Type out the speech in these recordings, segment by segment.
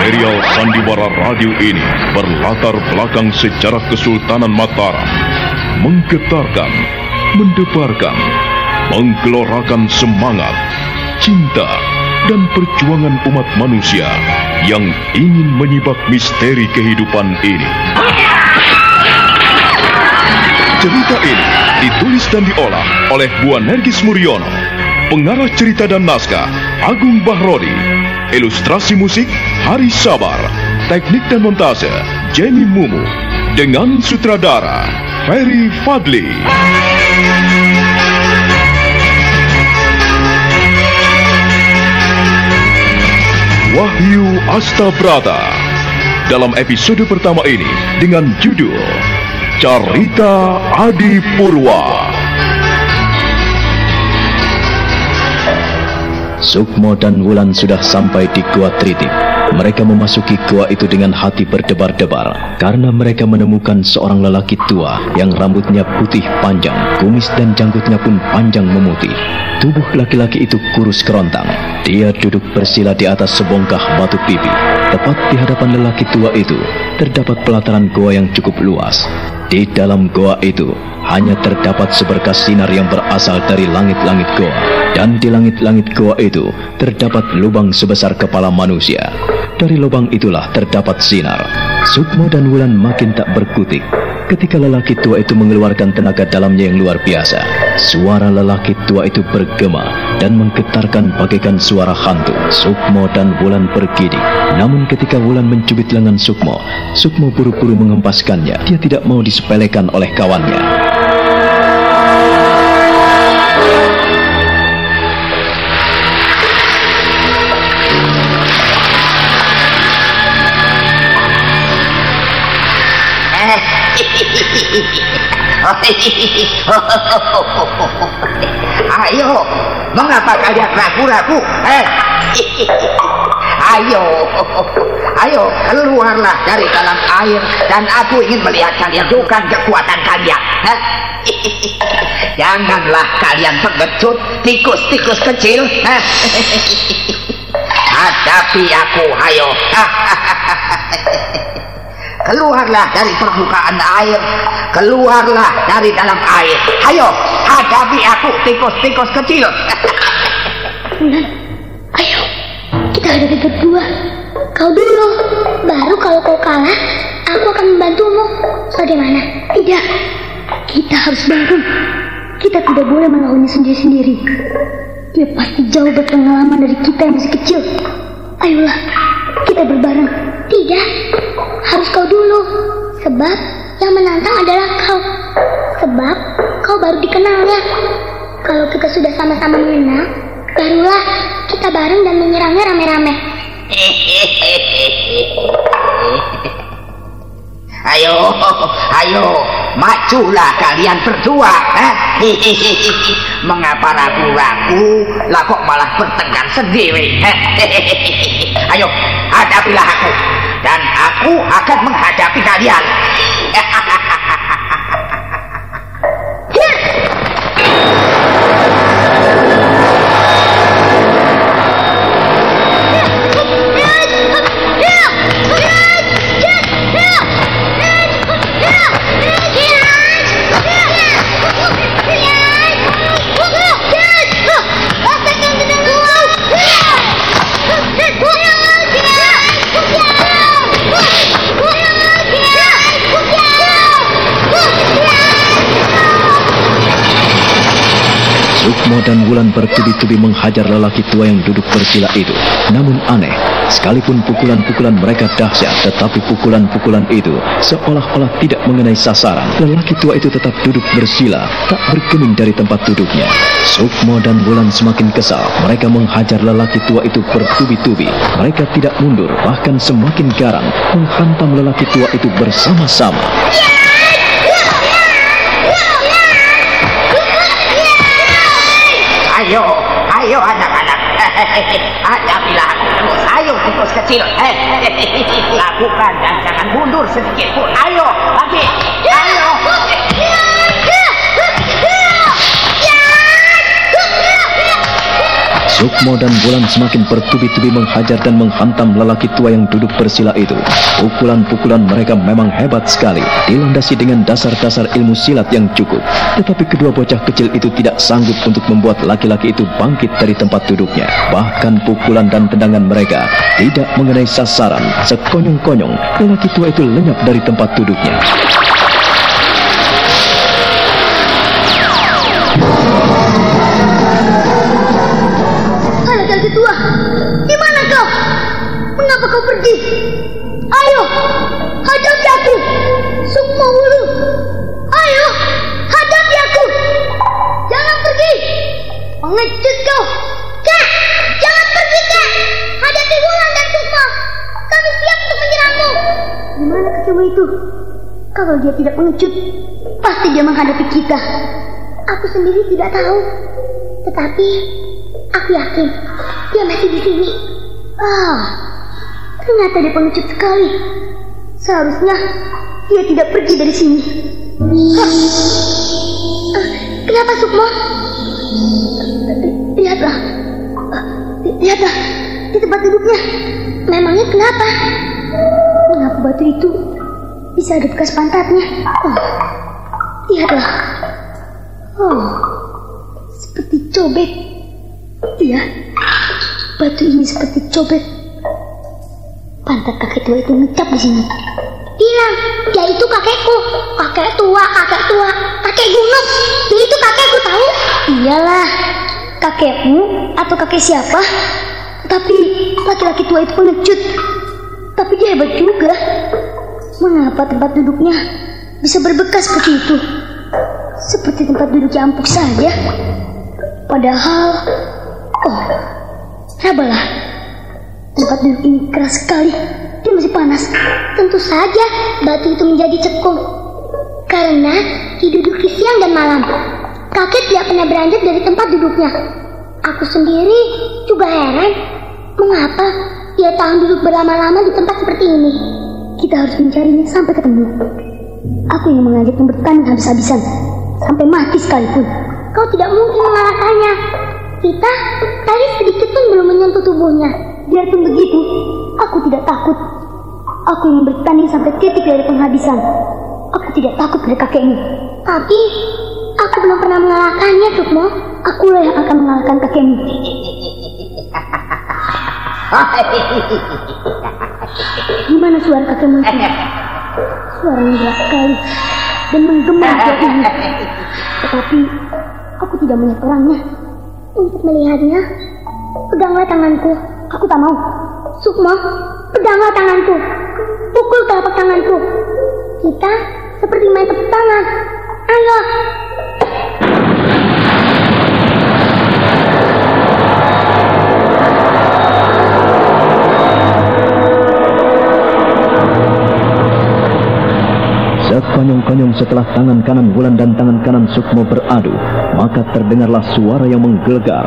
Serial Sandiwara Radio ini berlatar belakang sejarah Kesultanan Mataram, menggetarkan, mendebarkan, menggelorakan semangat, cinta, dan perjuangan umat manusia yang ingin menyibak misteri kehidupan ini. Cerita ini ditulis dan diolah oleh Bu Nergis Muriono, pengarah cerita dan naskah Agung Bahrodi, ilustrasi musik Hari Sabar, teknik dan montase Jenny Mumu, dengan sutradara Ferry Fadli. Wahyu Astabrata dalam episode pertama ini dengan judul Carita Adi Purwa. Sukmo dan Wulan sudah sampai di Gua Tritip. Mereka memasuki gua itu dengan hati berdebar-debar karena mereka menemukan seorang lelaki tua yang rambutnya putih panjang, kumis dan janggutnya pun panjang memutih. Tubuh laki-laki itu kurus kerontang. Dia duduk bersila di atas sebongkah batu pipi. Tepat di hadapan lelaki tua itu, terdapat pelataran goa yang cukup luas. Di dalam goa itu, hanya terdapat seberkas sinar yang berasal dari langit-langit goa. Dan di langit-langit goa itu, terdapat lubang sebesar kepala manusia. Dari lubang itulah terdapat sinar. Sukmo dan Wulan makin tak berkutik ketika lelaki tua itu mengeluarkan tenaga dalamnya yang luar biasa. Suara lelaki tua itu bergema dan menggetarkan bagaikan suara hantu. Sukmo dan Wulan bergidik. Namun ketika Wulan mencubit lengan Sukmo, Sukmo buru-buru mengempaskannya. Dia tidak mau disepelekan oleh kawannya. Ayo, mengapa kalian ragu-ragu? Eh? Ayo, ayo keluarlah dari dalam air dan aku ingin melihat kalian bukan kekuatan kalian. Eh? Janganlah kalian pengecut tikus-tikus kecil. Eh? Hadapi aku, ayo. Keluarlah dari permukaan air. Keluarlah dari dalam air. Ayo, hadapi aku, tikus-tikus kecil. Bulan, ayo, kita hadapi berdua. Kau dulu, baru kalau kau kalah, aku akan membantumu. Bagaimana? Tidak, kita harus bareng. Kita tidak boleh melawannya sendiri-sendiri. Dia pasti jauh berpengalaman dari kita yang masih kecil. Ayolah, kita berbareng. Tidak, harus kau dulu. Sebab yang menantang adalah kau. Sebab kau baru dikenalnya. Kalau kita sudah sama-sama mengenal, barulah kita bareng dan menyerangnya rame-rame. Ayo, ayo, majulah kalian berdua. Eh? Mengapa ragu-ragu? Lah kok malah bertengkar sendiri? Ayo, hadapilah aku. Dan aku akan menghadapi kalian. Sukmo dan Wulan bertubi-tubi menghajar lelaki tua yang duduk bersila itu. Namun aneh, sekalipun pukulan-pukulan mereka dahsyat, tetapi pukulan-pukulan itu seolah-olah tidak mengenai sasaran. Lelaki tua itu tetap duduk bersila, tak bergeming dari tempat duduknya. Sukmo dan Wulan semakin kesal. Mereka menghajar lelaki tua itu bertubi-tubi. Mereka tidak mundur, bahkan semakin garang, menghantam lelaki tua itu bersama-sama. Ayo, ayo anak-anak. Hadapilah aku terus. Ayo tikus kecil. Lakukan dan jangan mundur sedikit pun. Ayo, lagi. Sukmo dan Bulan semakin bertubi-tubi menghajar dan menghantam lelaki tua yang duduk bersila itu. Pukulan-pukulan mereka memang hebat sekali, dilandasi dengan dasar-dasar ilmu silat yang cukup. Tetapi kedua bocah kecil itu tidak sanggup untuk membuat laki-laki itu bangkit dari tempat duduknya. Bahkan pukulan dan tendangan mereka tidak mengenai sasaran. Sekonyong-konyong, lelaki tua itu lenyap dari tempat duduknya. Kalau dia tidak pengecut, pasti dia menghadapi kita. Aku sendiri tidak tahu. Tetapi Aku yakin dia masih di sini. Ah, ternyata dia pengecut sekali. Seharusnya dia tidak pergi dari sini. Ah, ah, kenapa Sukmo? Lihatlah, ah, lihatlah di tempat duduknya. Memangnya kenapa? Mengapa batu itu bisa ada bekas pantatnya? Oh, lihatlah. Oh, seperti cobek. Iya, batu ini seperti cobek. Pantat kakek tua itu ngecap di sini. Bilang, dia itu kakekku. Kakek tua, kakek tua, kakek gunung. Dia itu kakekku tahu? Iyalah, kakekmu atau kakek siapa? Tapi laki-laki tua itu pengecut. Tapi dia hebat juga. Mengapa tempat duduknya bisa berbekas seperti itu? Seperti tempat duduk yang empuk saja. Padahal Oh, sabarlah. Tempat duduk ini keras sekali. Dia masih panas. Tentu saja batu itu menjadi cekung. Karena diduduki siang dan malam. Kakek tidak pernah beranjak dari tempat duduknya. Aku sendiri juga heran mengapa dia tahan duduk berlama-lama di tempat seperti ini. Kita harus mencarinya sampai ketemu. Aku ingin mengajaknya bertanding habis-habisan. Sampai mati sekalipun. Kau tidak mungkin mengalahkannya. Kita tadi sedikit pun belum menyentuh tubuhnya. Biarpun begitu, aku tidak takut. Aku ingin bertanding sampai titik dari penghabisan. Aku tidak takut pada kakekmu. Tapi, aku belum pernah mengalahkannya, Sukmo. Akulah yang akan mengalahkan kakekmu. Gimana suara kakekmu itu? Suaranya jelas sekali dan menggema ini. Tetapi, aku tidak melihat orangnya. Untuk melihatnya, peganglah tanganku. Aku tak mau. Sukma, peganglah tanganku. Pukul telapak tanganku. Kita seperti main tepuk tangan. Ayo. Sekonyong-konyong setelah tangan kanan Wulan dan tangan kanan Sukmo beradu, maka terdengarlah suara yang menggelegar.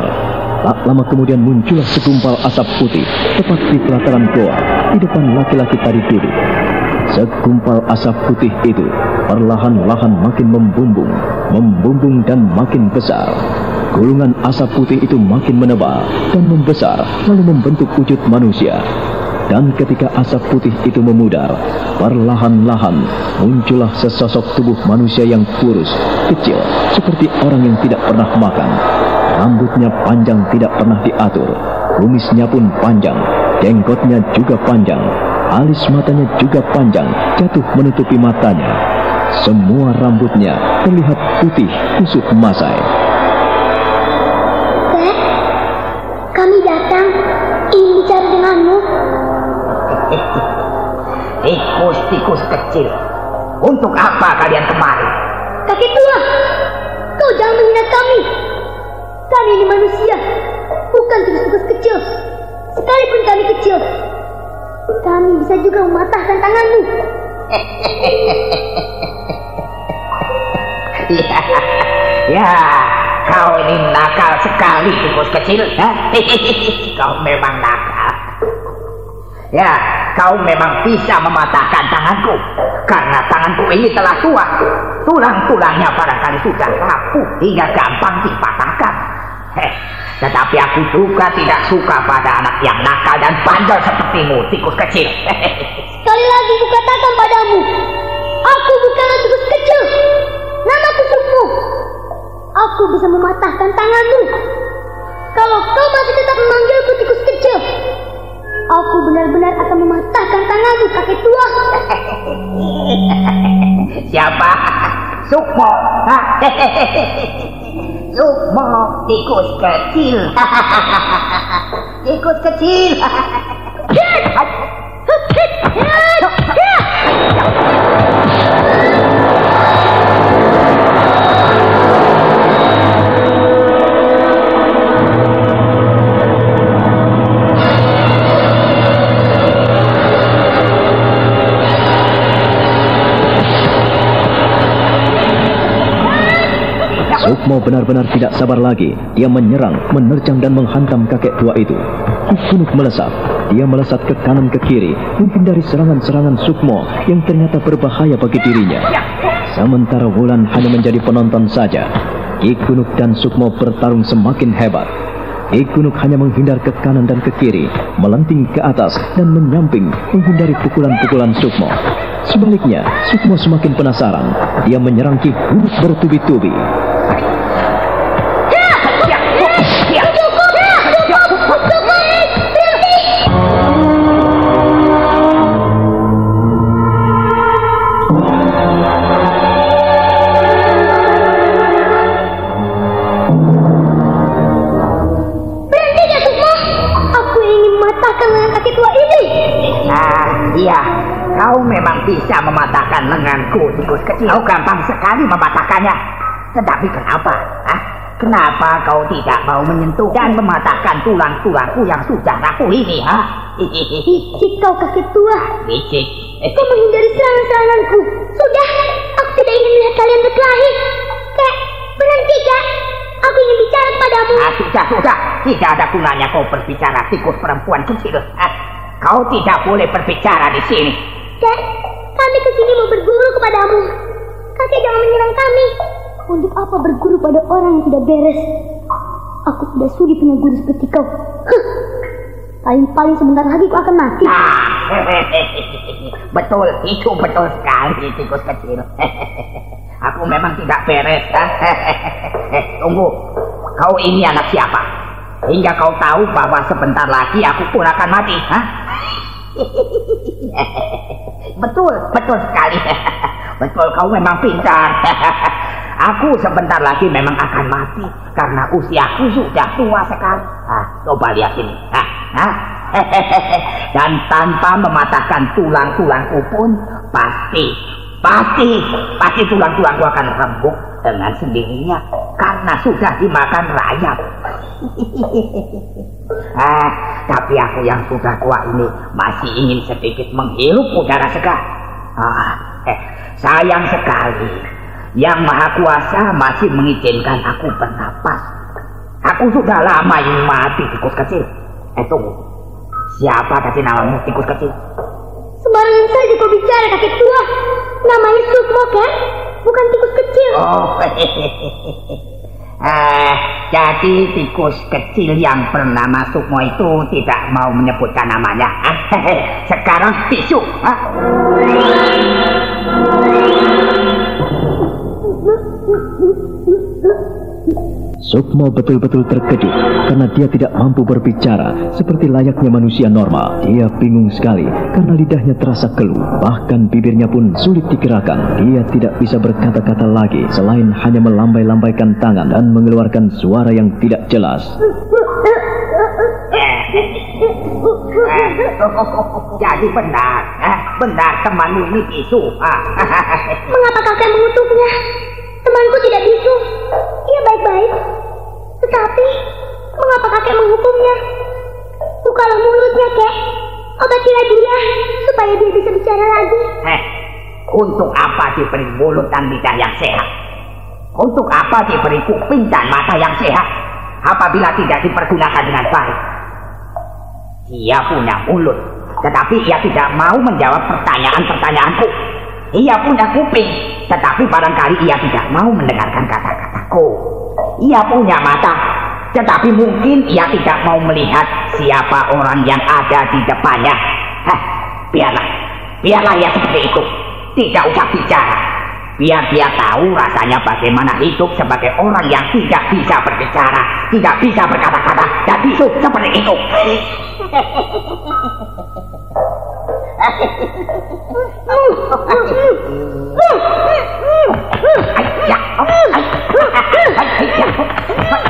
Tak lama kemudian muncullah segumpal asap putih tepat di pelataran goa di depan laki-laki tadi duduk. Segumpal asap putih itu perlahan-lahan makin membumbung, membumbung dan makin besar. Gulungan asap putih itu makin menebal dan membesar lalu membentuk wujud manusia. Dan ketika asap putih itu memudar, perlahan-lahan muncullah sesosok tubuh manusia yang kurus, kecil, seperti orang yang tidak pernah makan. Rambutnya panjang tidak pernah diatur, kumisnya pun panjang, jenggotnya juga panjang, alis matanya juga panjang, jatuh menutupi matanya. Semua rambutnya terlihat putih kusut masai. Tikus-tikus kecil. Untuk apa kalian kemari? Kakek tua, kau jangan menghina kami. Kami ini manusia, bukan tikus-tikus kecil. Sekalipun kami kecil, kami bisa juga mematahkan tanganmu. ya, ya, kau ini nakal sekali, tikus kecil. kau memang nakal. Ya, kau memang bisa mematahkan tanganku. Karena tanganku ini telah tua. Tulang-tulangnya barangkali sudah rapuh hingga gampang dipatahkan. Heh, tetapi aku juga tidak suka pada anak yang nakal dan bandel sepertimu, tikus kecil. Sekali lagi kukatakan padamu, aku bukanlah tikus kecil. Namaku Sukmo. Aku bisa mematahkan tanganmu. Kalau kau masih tetap memanggilku tikus kecil, aku benar-benar akan mematahkan tanganmu, kakek tua. Siapa? Sukmo. Sukmo, tikus kecil. tikus kecil. Sukmo benar-benar tidak sabar lagi. Dia menyerang, menerjang dan menghantam kakek tua itu. Kunuk melesat. Dia melesat ke kanan ke kiri, menghindari serangan-serangan Sukmo yang ternyata berbahaya bagi dirinya. Sementara Wulan hanya menjadi penonton saja. Ki Kunuk dan Sukmo bertarung semakin hebat. Ki Kunuk hanya menghindar ke kanan dan ke kiri, melenting ke atas dan menyamping menghindari pukulan-pukulan Sukmo. Sebaliknya, Sukmo semakin penasaran. Dia menyerang Ki bertubi-tubi. Kau gampang sekali mematahkannya. Tetapi kenapa? Hah? Kenapa kau tidak mau menyentuh dan mematahkan tulang-tulangku yang sudah rapuh ini, ha? Licik kau kakek tua. Licik. Eh, Kau menghindari serangan-seranganku. Sudah, aku tidak ingin melihat kalian berkelahi. Kek, berhenti kek. Aku ingin bicara padamu. Ah, sudah, sudah. Tidak ada gunanya kau berbicara, tikus perempuan kecil. Ah, kau tidak boleh berbicara di sini. Kek, kami ke sini mau berguru kepadamu. Kakek jangan menyerang kami. Untuk apa berguru pada orang yang tidak beres? Aku tidak sudi punya guru seperti kau. Paling-paling sebentar lagi aku akan mati. Ah, betul, itu betul sekali tikus kecil. Aku memang tidak beres. Eh, Tunggu, kau ini anak siapa? Hingga kau tahu bahwa sebentar lagi aku pun akan mati. Hah? betul, betul sekali. Betul, kau memang pintar. Aku sebentar lagi memang akan mati karena usiaku sudah tua sekali. Ah, coba lihat ini. Ah, ah. Dan tanpa mematahkan tulang-tulangku pun pasti, pasti, pasti tulang-tulangku akan rembuk dengan sendirinya karena sudah dimakan rayap. ah, tapi aku yang sudah tua ini masih ingin sedikit menghirup udara segar. Ah, eh, sayang sekali. Yang Maha Kuasa masih mengizinkan aku bernapas. Aku sudah lama ingin mati tikus kecil. Eh tunggu, siapa kasih namamu tikus kecil? Sembarangan saja kau bicara kakek tua. Namanya Sukmo kan? Bukan tikus kecil. Oh, eh, jadi tikus kecil yang bernama Sukmo itu tidak mau menyebutkan namanya. Sekarang bisu. Ah. Sukmo betul-betul terkejut karena dia tidak mampu berbicara seperti layaknya manusia normal. Dia bingung sekali karena lidahnya terasa keluh. Bahkan bibirnya pun sulit digerakkan. Dia tidak bisa berkata-kata lagi selain hanya melambai-lambaikan tangan dan mengeluarkan suara yang tidak jelas. Jadi benar, eh, benar temanmu ini bisu. Mengapa kakek mengutuknya? Temanku tidak bisu. Ia baik-baik. Tetapi, mengapa kakek menghukumnya? Bukalah mulutnya, kek. Obatilah dia, supaya dia bisa bicara lagi. Eh, untuk apa diberi mulut dan lidah yang sehat? Untuk apa diberi kuping dan mata yang sehat apabila tidak dipergunakan dengan baik? Ia punya mulut, tetapi ia tidak mau menjawab pertanyaan-pertanyaanku. Ia punya kuping, tetapi barangkali ia tidak mau mendengarkan kata-kataku. Ia punya mata, tetapi mungkin ia tidak mau melihat siapa orang yang ada di depannya. Hah, biarlah, biarlah ia seperti itu. Tidak usah bicara. Biar dia tahu rasanya bagaimana hidup sebagai orang yang tidak bisa berbicara, tidak bisa berkata-kata, dan hidup seperti itu.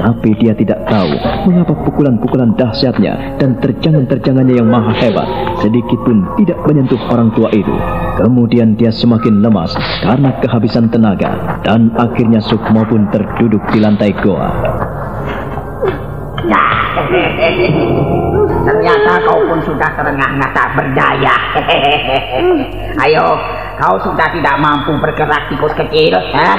Tapi dia tidak tahu mengapa pukulan-pukulan dahsyatnya dan terjangan-terjangannya yang maha hebat sedikit pun tidak menyentuh orang tua itu. Kemudian dia semakin lemas karena kehabisan tenaga dan akhirnya Sukmo pun terduduk di lantai goa. Ya, ternyata kau pun sudah terengah-engah tak berdaya. Ayo, kau sudah tidak mampu bergerak tikus kecil. ha?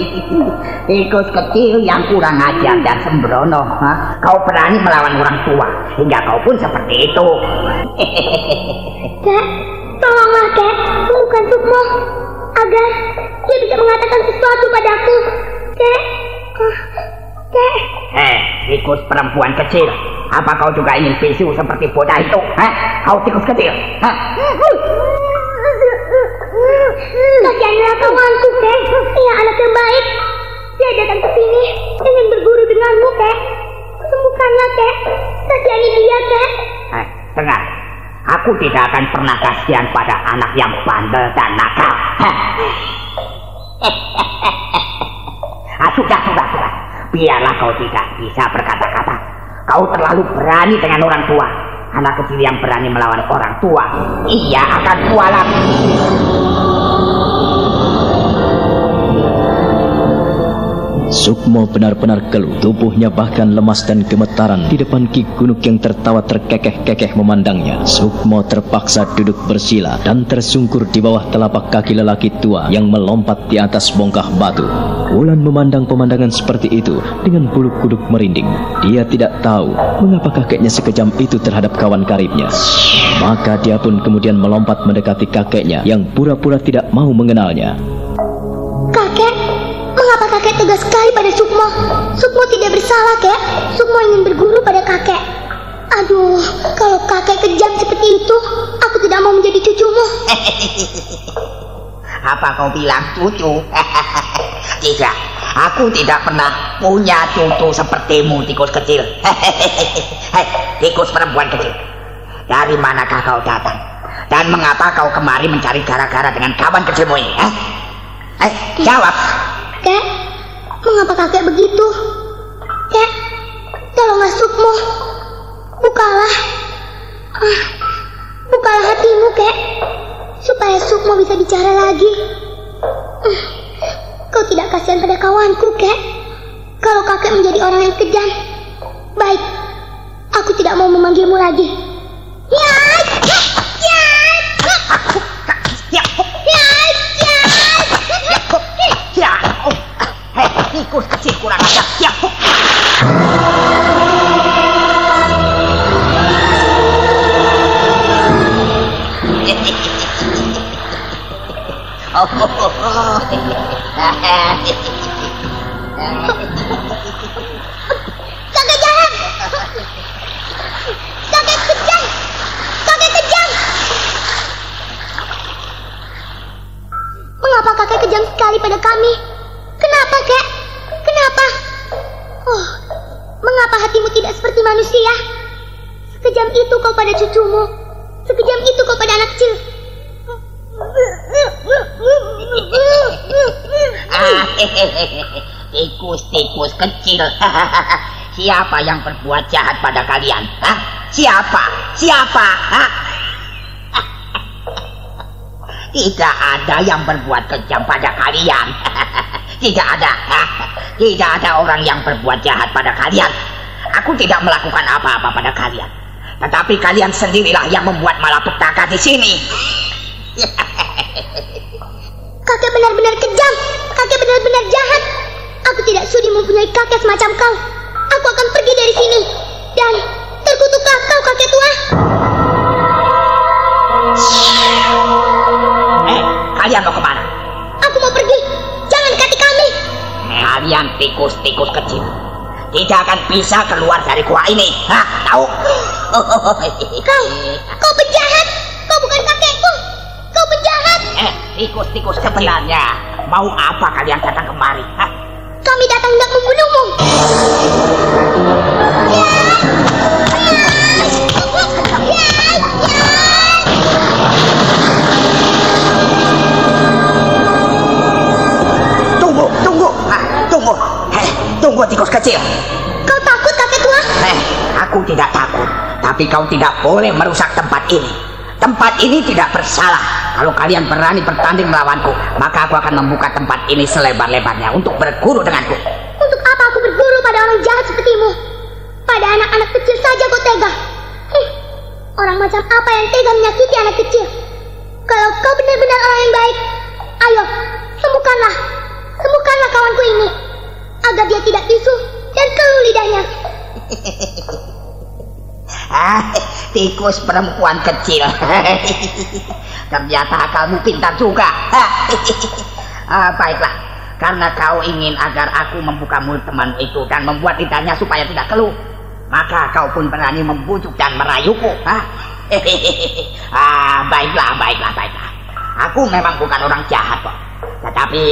tikus kecil yang kurang ajar dan sembrono. ha? Kau berani melawan orang tua, hingga kau pun seperti itu. Kek, tolonglah Kek, bukan Sukmo. Agar dia bisa mengatakan sesuatu padaku. Kek, Kek, Eh, tikus perempuan kecil. Apa kau juga ingin bisu seperti bocah itu? Hah? Kau tikus kecil. Hah? kasihanlah kawanku Kek. Ia anak yang baik. Dia datang ke sini ingin berguru denganmu Kek. Sembuhkanlah Kek. Kasihani dia Kek. Eh, dengar. Aku tidak akan pernah kasihan pada anak yang bandel dan nakal. Hah? ah, sudah, sudah, sudah. Biarlah kau tidak bisa berkata-kata. Kau terlalu berani dengan orang tua. Anak kecil yang berani melawan orang tua, ia akan kualat. Sukmo benar-benar keluh, tubuhnya bahkan lemas dan gemetaran di depan Ki Gunuk yang tertawa terkekeh-kekeh memandangnya. Sukmo terpaksa duduk bersila dan tersungkur di bawah telapak kaki lelaki tua yang melompat di atas bongkah batu. Wulan memandang pemandangan seperti itu dengan bulu kuduk merinding. Dia tidak tahu mengapa kakeknya sekejam itu terhadap kawan karibnya. Maka dia pun kemudian melompat mendekati kakeknya yang pura-pura tidak mau mengenalnya. Kakek, tegas sekali pada Sukmo? Sukmo tidak bersalah, Kek. Sukmo ingin berguru pada kakek. Aduh, kalau kakek kejam seperti itu, aku tidak mau menjadi cucumu. Apa kau bilang cucu? tidak, aku tidak pernah punya cucu sepertimu, tikus kecil. Hei, tikus perempuan kecil. Dari manakah kau datang? Dan mengapa kau kemari mencari gara-gara dengan kawan kecilmu ini? Eh, eh jawab. Kek, mengapa kakek begitu? Kek, tolonglah Sukmo. Bukalah. Ah, bukalah hatimu, Kek. Supaya Sukmo bisa bicara lagi. Hmm, Kau tidak kasihan pada kawanku, Kek. Kalau kakek menjadi orang yang kejam. Baik, aku tidak mau memanggilmu lagi. Ya, ya, ya, Ya, ya, ya. Tikus kecil kurang ajar. Ya. Oh! Mengapa kakek kejam sekali pada kami? Kau pada cucumu. Sekejam itu kau pada anak kecil. Tikus-tikus kecil. Siapa yang berbuat jahat pada kalian? Hah? Siapa? Siapa? Hah? Tidak ada yang berbuat kejam pada kalian. tidak ada. Tidak ada orang yang berbuat jahat pada kalian. Aku tidak melakukan apa-apa pada kalian. Tetapi kalian sendirilah yang membuat malapetaka di sini. kakek benar-benar kejam. Kakek benar-benar jahat. Aku tidak sudi mempunyai kakek semacam kau. Aku akan pergi dari sini. Dan terkutuklah kau kakek tua. Eh, kalian mau ke mana? Aku mau pergi. Jangan dekati kami. Kalian tikus-tikus kecil. Tidak akan bisa keluar dari gua ini. Hah, tahu? Kau, kau penjahat. Kau bukan kakekku. Kau penjahat. Eh, tikus-tikus sebenarnya. Mau apa kalian datang kemari? Hah? Kami datang hendak membunuhmu. Tunggu, tunggu. Ah, tunggu. Hei, tunggu tikus kecil. Kau takut kakek tua? Eh, aku tidak takut. Tapi kau tidak boleh merusak tempat ini. Tempat ini tidak bersalah. Kalau kalian berani bertanding melawanku, maka aku akan membuka tempat ini selebar-lebarnya untuk berguru denganku. Untuk apa aku berguru pada orang jahat sepertimu? Pada anak-anak kecil saja kau tega. Hm, orang macam apa yang tega menyakiti anak kecil? Kalau kau benar-benar orang yang baik, ayo, tikus perempuan kecil. Ternyata kamu pintar juga. ah, baiklah, karena kau ingin agar aku membuka mulut teman itu dan membuat lidahnya supaya tidak keluh, maka kau pun berani membujuk dan merayuku. Ah, ah baiklah, baiklah, baiklah. Aku memang bukan orang jahat kok, tetapi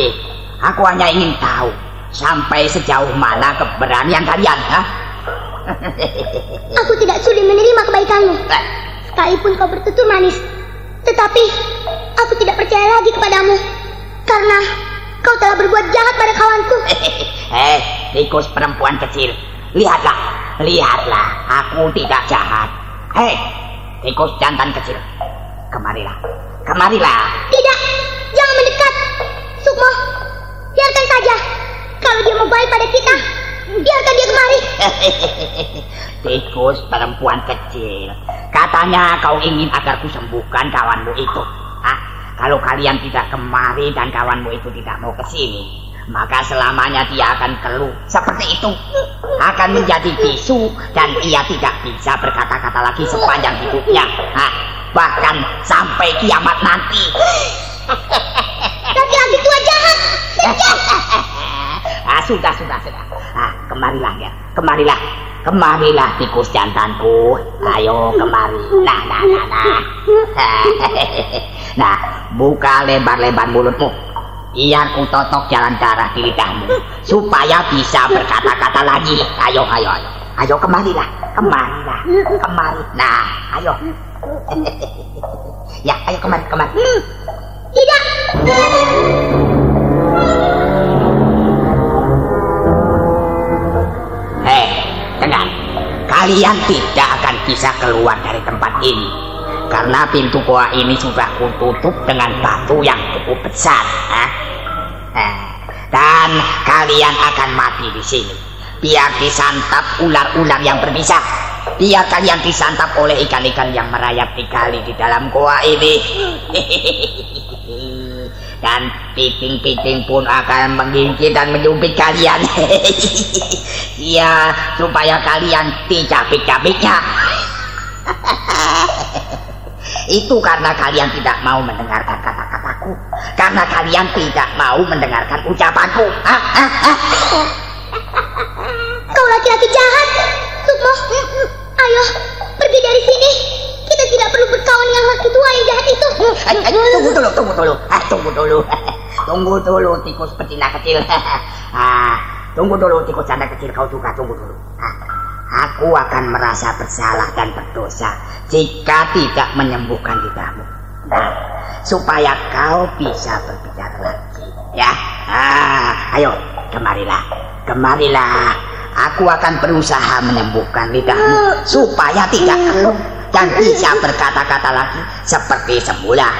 aku hanya ingin tahu sampai sejauh mana keberanian kalian. Ah? Aku tidak sudi menerima kebaikanmu. Sekalipun kau bertutur manis. Tetapi, aku tidak percaya lagi kepadamu. Karena kau telah berbuat jahat pada kawanku. Eh, tikus perempuan kecil. Lihatlah, lihatlah. Aku tidak jahat. Hei, tikus jantan kecil. Kemarilah, kemarilah. Tidak, jangan mendekat. Sukmo, biarkan saja. Kalau dia mau baik pada kita, biarkan dia kemari. tikus perempuan kecil. Katanya kau ingin agar kusembuhkan kawanmu itu. Hah? Kalau kalian tidak kemari dan kawanmu itu tidak mau ke sini, maka selamanya dia akan keluh seperti itu. Akan menjadi bisu dan ia tidak bisa berkata-kata lagi sepanjang hidupnya. Hah? Bahkan sampai kiamat nanti. Laki-laki tua jahat. ah, sudah, sudah, sudah. Ah, kemarilah ya, kemarilah. Kemarilah tikus jantanku. Ayo kemari. Nah, nah, nah, nah. nah, buka lebar-lebar mulutmu. Biar ku totok jalan darah di lidahmu. Supaya bisa berkata-kata lagi. Ayo, ayo, ayo. Ayo kemarilah, kemarilah, kemari. Nah, ayo. ya, ayo kemari, kemari. Tidak. Kalian tidak akan bisa keluar dari tempat ini. Karena pintu goa ini sudah kututup dengan batu yang cukup besar. ah. Eh, Dan kalian akan mati di sini. Biar disantap ular-ular yang berbisa. Biar kalian disantap oleh ikan-ikan yang merayap di kali di dalam goa ini. Dan piting-piting pun akan menggigit dan menyumpit kalian. Ya, supaya kalian dicabik-cabiknya. Itu karena kalian tidak mau mendengarkan kata-kataku. Karena kalian tidak mau mendengarkan ucapanku. Kau laki-laki jahat. Sukmo, ayo pergi dari sini. Kita tidak perlu berkawan dengan laki tua yang jahat itu. Eh, eh, tunggu dulu, tunggu dulu. Ah, tunggu dulu. tunggu dulu, tikus betina kecil. ah, tunggu dulu, tikus janda kecil. Kau juga tunggu dulu. Ah, aku akan merasa bersalah dan berdosa jika tidak menyembuhkan lidahmu. Nah, supaya kau bisa berbicara lagi. Ya, ah, ayo, kemarilah, kemarilah. Aku akan berusaha menyembuhkan lidahmu supaya tidak keluh dan bisa berkata-kata lagi seperti semula.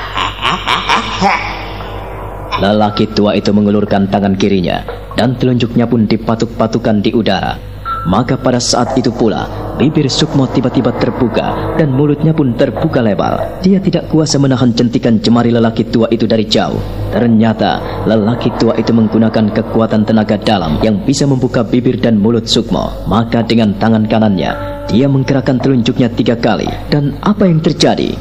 Lelaki tua itu mengulurkan tangan kirinya dan telunjuknya pun dipatuk-patukan di udara. Maka pada saat itu pula, bibir Sukmo tiba-tiba terbuka dan mulutnya pun terbuka lebar. Dia tidak kuasa menahan centikan jemari lelaki tua itu dari jauh. Ternyata, lelaki tua itu menggunakan kekuatan tenaga dalam yang bisa membuka bibir dan mulut Sukmo. Maka dengan tangan kanannya, dia menggerakkan telunjuknya tiga kali. Dan apa yang terjadi?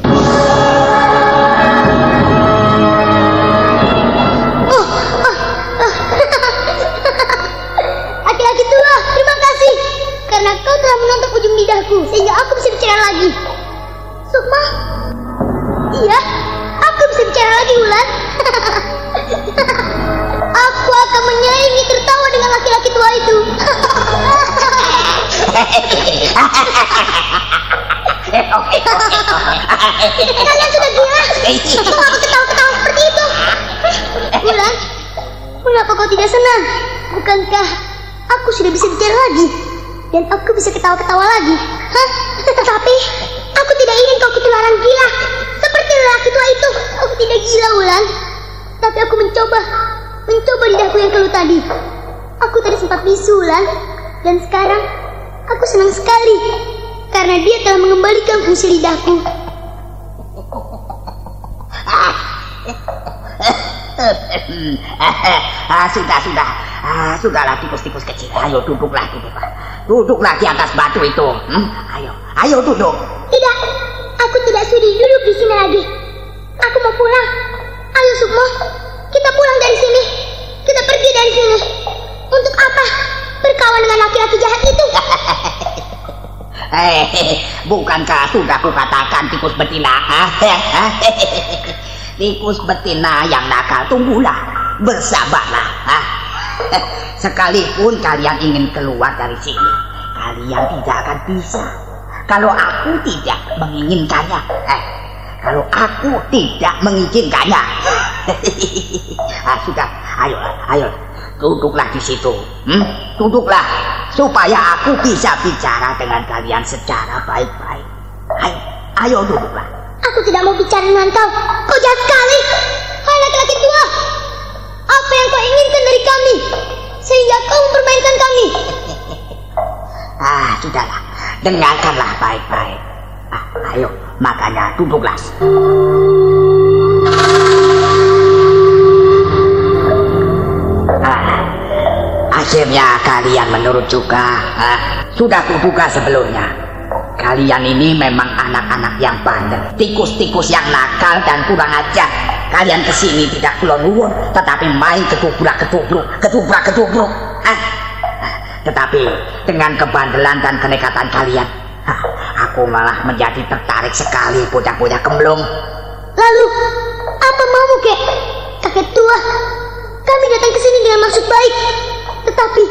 Kalian sudah gila? Mengapa ketawa-ketawa seperti itu? Wulan, mengapa kau tidak senang? Bukankah aku sudah bisa bicara lagi? Dan aku bisa ketawa-ketawa lagi? Hah? Tetapi, aku tidak ingin kau ketularan gila. Seperti lelaki tua itu. Aku tidak gila, Wulan. Tapi aku mencoba. Mencoba lidahku yang keluh tadi. Aku tadi sempat bisu, Wulan. Dan sekarang, aku senang sekali. Karena dia telah mengembalikan fungsi lidahku. ah, sudah, sudah. Ah, sudahlah tikus-tikus kecil. Ayo duduk lagi, Dewa. Duduklah di atas batu itu. Hmm? Ayo, ayo duduk. Tidak, aku tidak sudi duduk di sini lagi. Aku mau pulang. Ayo Sukmo, kita pulang dari sini. Kita pergi dari sini. Untuk apa? Berkawan dengan laki-laki jahat itu. Hehehe, bukankah sudah kukatakan tikus betina? tikus betina yang nakal tunggulah, bersabarlah. Sekalipun kalian ingin keluar dari sini, kalian tidak akan bisa. Kalau aku tidak menginginkannya, eh, kalau aku tidak mengizinkannya. ah, sudah, ayo, ayo, duduklah di situ. Hmm? Duduklah, supaya aku bisa bicara dengan kalian secara baik-baik. Ayo, ayo duduklah. Aku tidak mau bicara dengan kau. Kau jahat sekali. Hai laki-laki tua. Apa yang kau inginkan dari kami? Sehingga kau mempermainkan kami. Ah, sudahlah. Dengarkanlah baik-baik. Ah, ayo, makanya duduklah. Akhirnya kalian menurut juga. Ah, sudah kuduga sebelumnya. Kalian ini memang anak-anak yang bandel, tikus-tikus yang nakal dan kurang ajar. Kalian ke sini tidak nuwun, tetapi main ketubrak ketubrak ketubrak ketubrak. Ah, tetapi dengan kebandelan dan kenekatan kalian, ah, aku malah menjadi tertarik sekali bocah-bocah kemblung. Lalu, apa maumu, kek? Kakek tua, kami datang ke sini dengan maksud baik. Tetapi,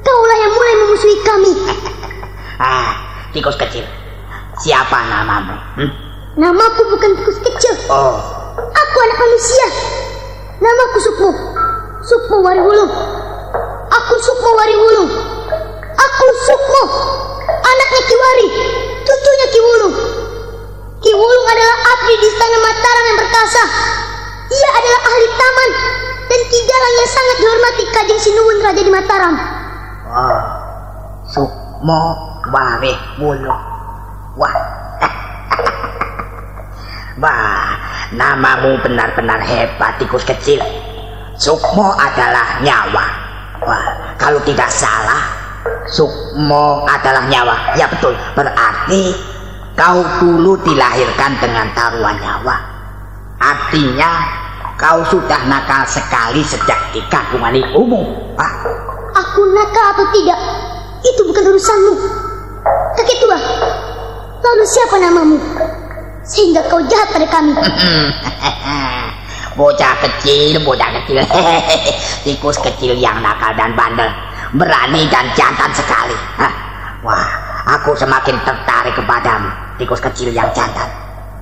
kaulah yang mulai memusuhi kami. Ah, tikus kecil, siapa namamu? Hmm? Namaku bukan tikus kecil. Oh, Aku anak manusia. Namaku Sukmo. Sukmo Wariwulung. Aku Sukmo Wariwulung. Aku Sukmo. Anaknya Kiwari. Cucunya Kiwulung. Kiwulung adalah abdi di istana Mataram yang perkasa. Ia adalah ahli taman dan kijalang yang sangat dihormati Kajeng Sinuwun Raja di Mataram. oh, Sukmo Wareh Wulung. Wah, Wah, namamu benar-benar hebat, tikus kecil. Sukmo adalah nyawa. Wah, kalau tidak salah, Sukmo adalah nyawa. Ya betul, berarti kau dulu dilahirkan dengan taruhan nyawa. Artinya, kau sudah nakal sekali sejak di kandungan ibumu. Ah, Aku nakal atau tidak, itu bukan urusanmu. Kakek tua, lalu siapa namamu? Sehingga kau jahat pada kami. bocah kecil, bocah kecil, tikus kecil yang nakal dan bandel, berani dan jantan sekali. Hah? Wah, aku semakin tertarik kepadamu, tikus kecil yang jantan.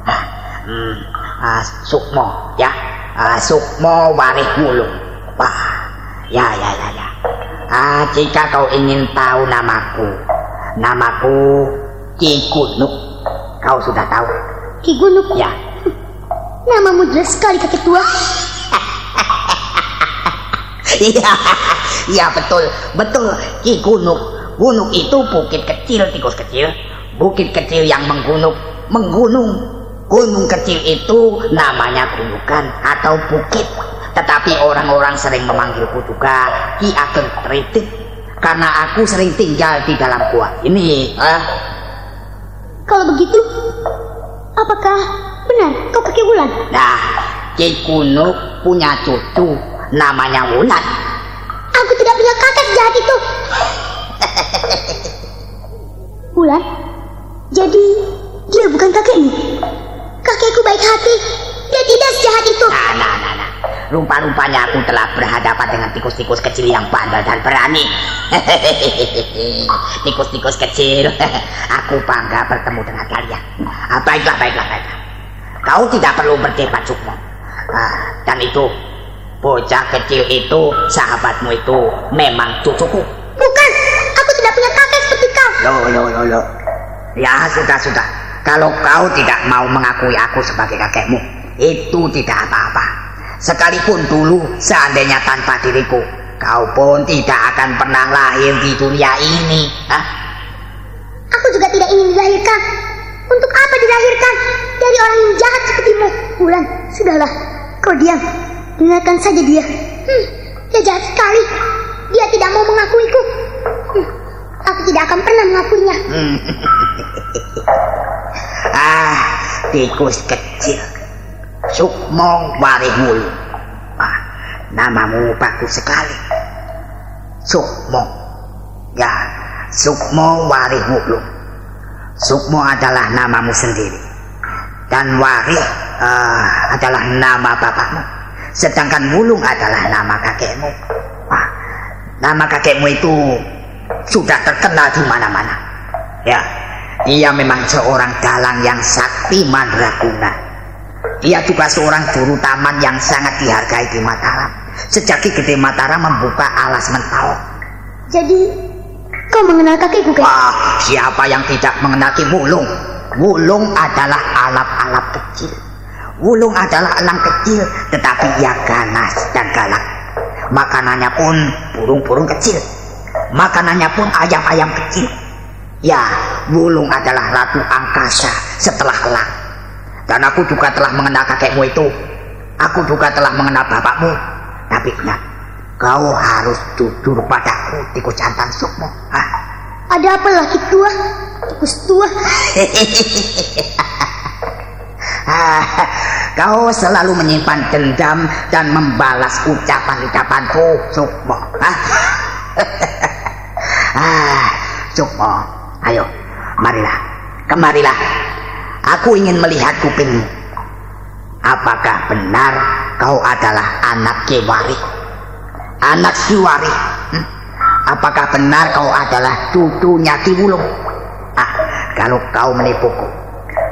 Hah? Hmm, ah, Sukmo, ya, Ah, Sukmo Warih Wulung. Wah, ya, ya, ya, ya. Ah, jika kau ingin tahu namaku, namaku Ki Gunuk. Kau sudah tahu? Ki Gunuk. Ya. Namamu jelas sekali kakek tua. Iya, iya betul, betul. Ki Gunuk, gunuk itu bukit kecil, tikus kecil. Bukit kecil yang menggunung, menggunung. Gunung kecil itu namanya gunungan atau bukit. Tetapi orang-orang sering memanggilku juga Ki Ageng Tritit karena aku sering tinggal di dalam gua ini. Ah, Kalau begitu, apakah benar kau kakek Wulan? Nah, Ki Gunuk punya cucu namanya Wulan. Aku tidak punya kakek jahat itu. Wulan, jadi dia bukan kakekmu. Kakekku baik hati. Dia tidak sejahat itu. Nah, nah, nah, nah. Rupa-rupanya aku telah berhadapan dengan tikus-tikus kecil yang bandel dan berani. Tikus-tikus kecil, aku bangga bertemu dengan kalian. Ah, baiklah, baiklah, baiklah. Kau tidak perlu berdebat Sukmo. Ah, dan itu, bocah kecil itu, sahabatmu itu memang cucuku. Bukan, aku tidak punya kakek seperti kau. Loh, loh, loh, loh. Ya, sudah, sudah. Kalau kau tidak mau mengakui aku sebagai kakekmu, itu tidak apa-apa. Sekalipun dulu seandainya tanpa diriku, kau pun tidak akan pernah lahir di dunia ini. Hah? Aku juga tidak ingin dilahirkan. Untuk apa dilahirkan dari orang yang jahat sepertimu? Wulan, sudahlah. Kau diam. Dengarkan saja dia. Hmm, dia jahat sekali. Dia tidak mau mengakuiku. Hmm, aku tidak akan pernah mengakuinya. Ah, tikus kecil. Sukmo Warihulu. Ah, namamu bagus sekali. Sukmo. Ya, Sukmo Warihulu. Sukmo adalah namamu sendiri. Dan Warih ah, adalah nama bapakmu. Sedangkan Wulung adalah nama kakekmu. Wah, nama kakekmu itu sudah terkenal di mana-mana. Ya, dia memang seorang dalang yang sakti mandraguna. Dia juga seorang juru taman yang sangat dihargai di Mataram. Sejak Ki Gede Mataram membuka alas mentau. Jadi, kau mengenal kakekku, kan? Wah, siapa yang tidak mengenal Ki Wulung? Wulung adalah alap-alap kecil. Wulung adalah elang kecil, tetapi ia ganas dan galak. Makanannya pun burung-burung kecil. Makanannya pun ayam-ayam kecil. Ya, Wulung adalah ratu angkasa setelah elang. Dan aku juga telah mengenal kakekmu itu. Aku juga telah mengenal bapakmu. Tapi ingat, kau harus jujur padaku, tikus jantan sukmo. Hah? Ada apa laki tua? Tikus tua. Kau selalu menyimpan dendam dan membalas ucapan-ucapanku, Sukmo. Ah, ah Sukmo, ayo, marilah, kemarilah. Aku ingin melihat kupingmu. Apakah benar kau adalah anak Kiwari? Anak Siwari? Hmm? Apakah benar kau adalah cucunya Ki Wulung? Ah, kalau kau menipuku,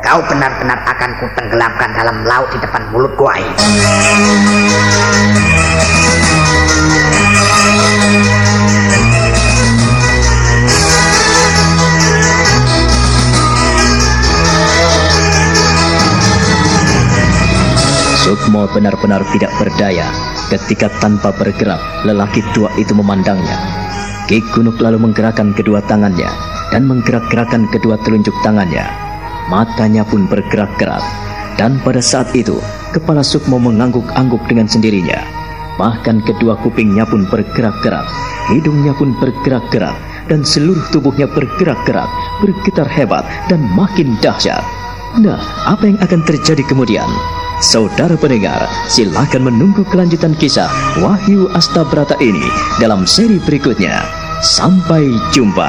kau benar-benar akan kutenggelamkan dalam laut di depan mulut gua ini. Sukmo benar-benar tidak berdaya ketika tanpa bergerak lelaki tua itu memandangnya. Ki Gunuk lalu menggerakkan kedua tangannya dan menggerak-gerakkan kedua telunjuk tangannya. Matanya pun bergerak-gerak dan pada saat itu kepala Sukmo mengangguk-angguk dengan sendirinya. Bahkan kedua kupingnya pun bergerak-gerak, hidungnya pun bergerak-gerak dan seluruh tubuhnya bergerak-gerak, bergetar hebat dan makin dahsyat. Nah, apa yang akan terjadi kemudian? Saudara pendengar, silakan menunggu kelanjutan kisah Wahyu Astabrata ini dalam seri berikutnya. Sampai jumpa.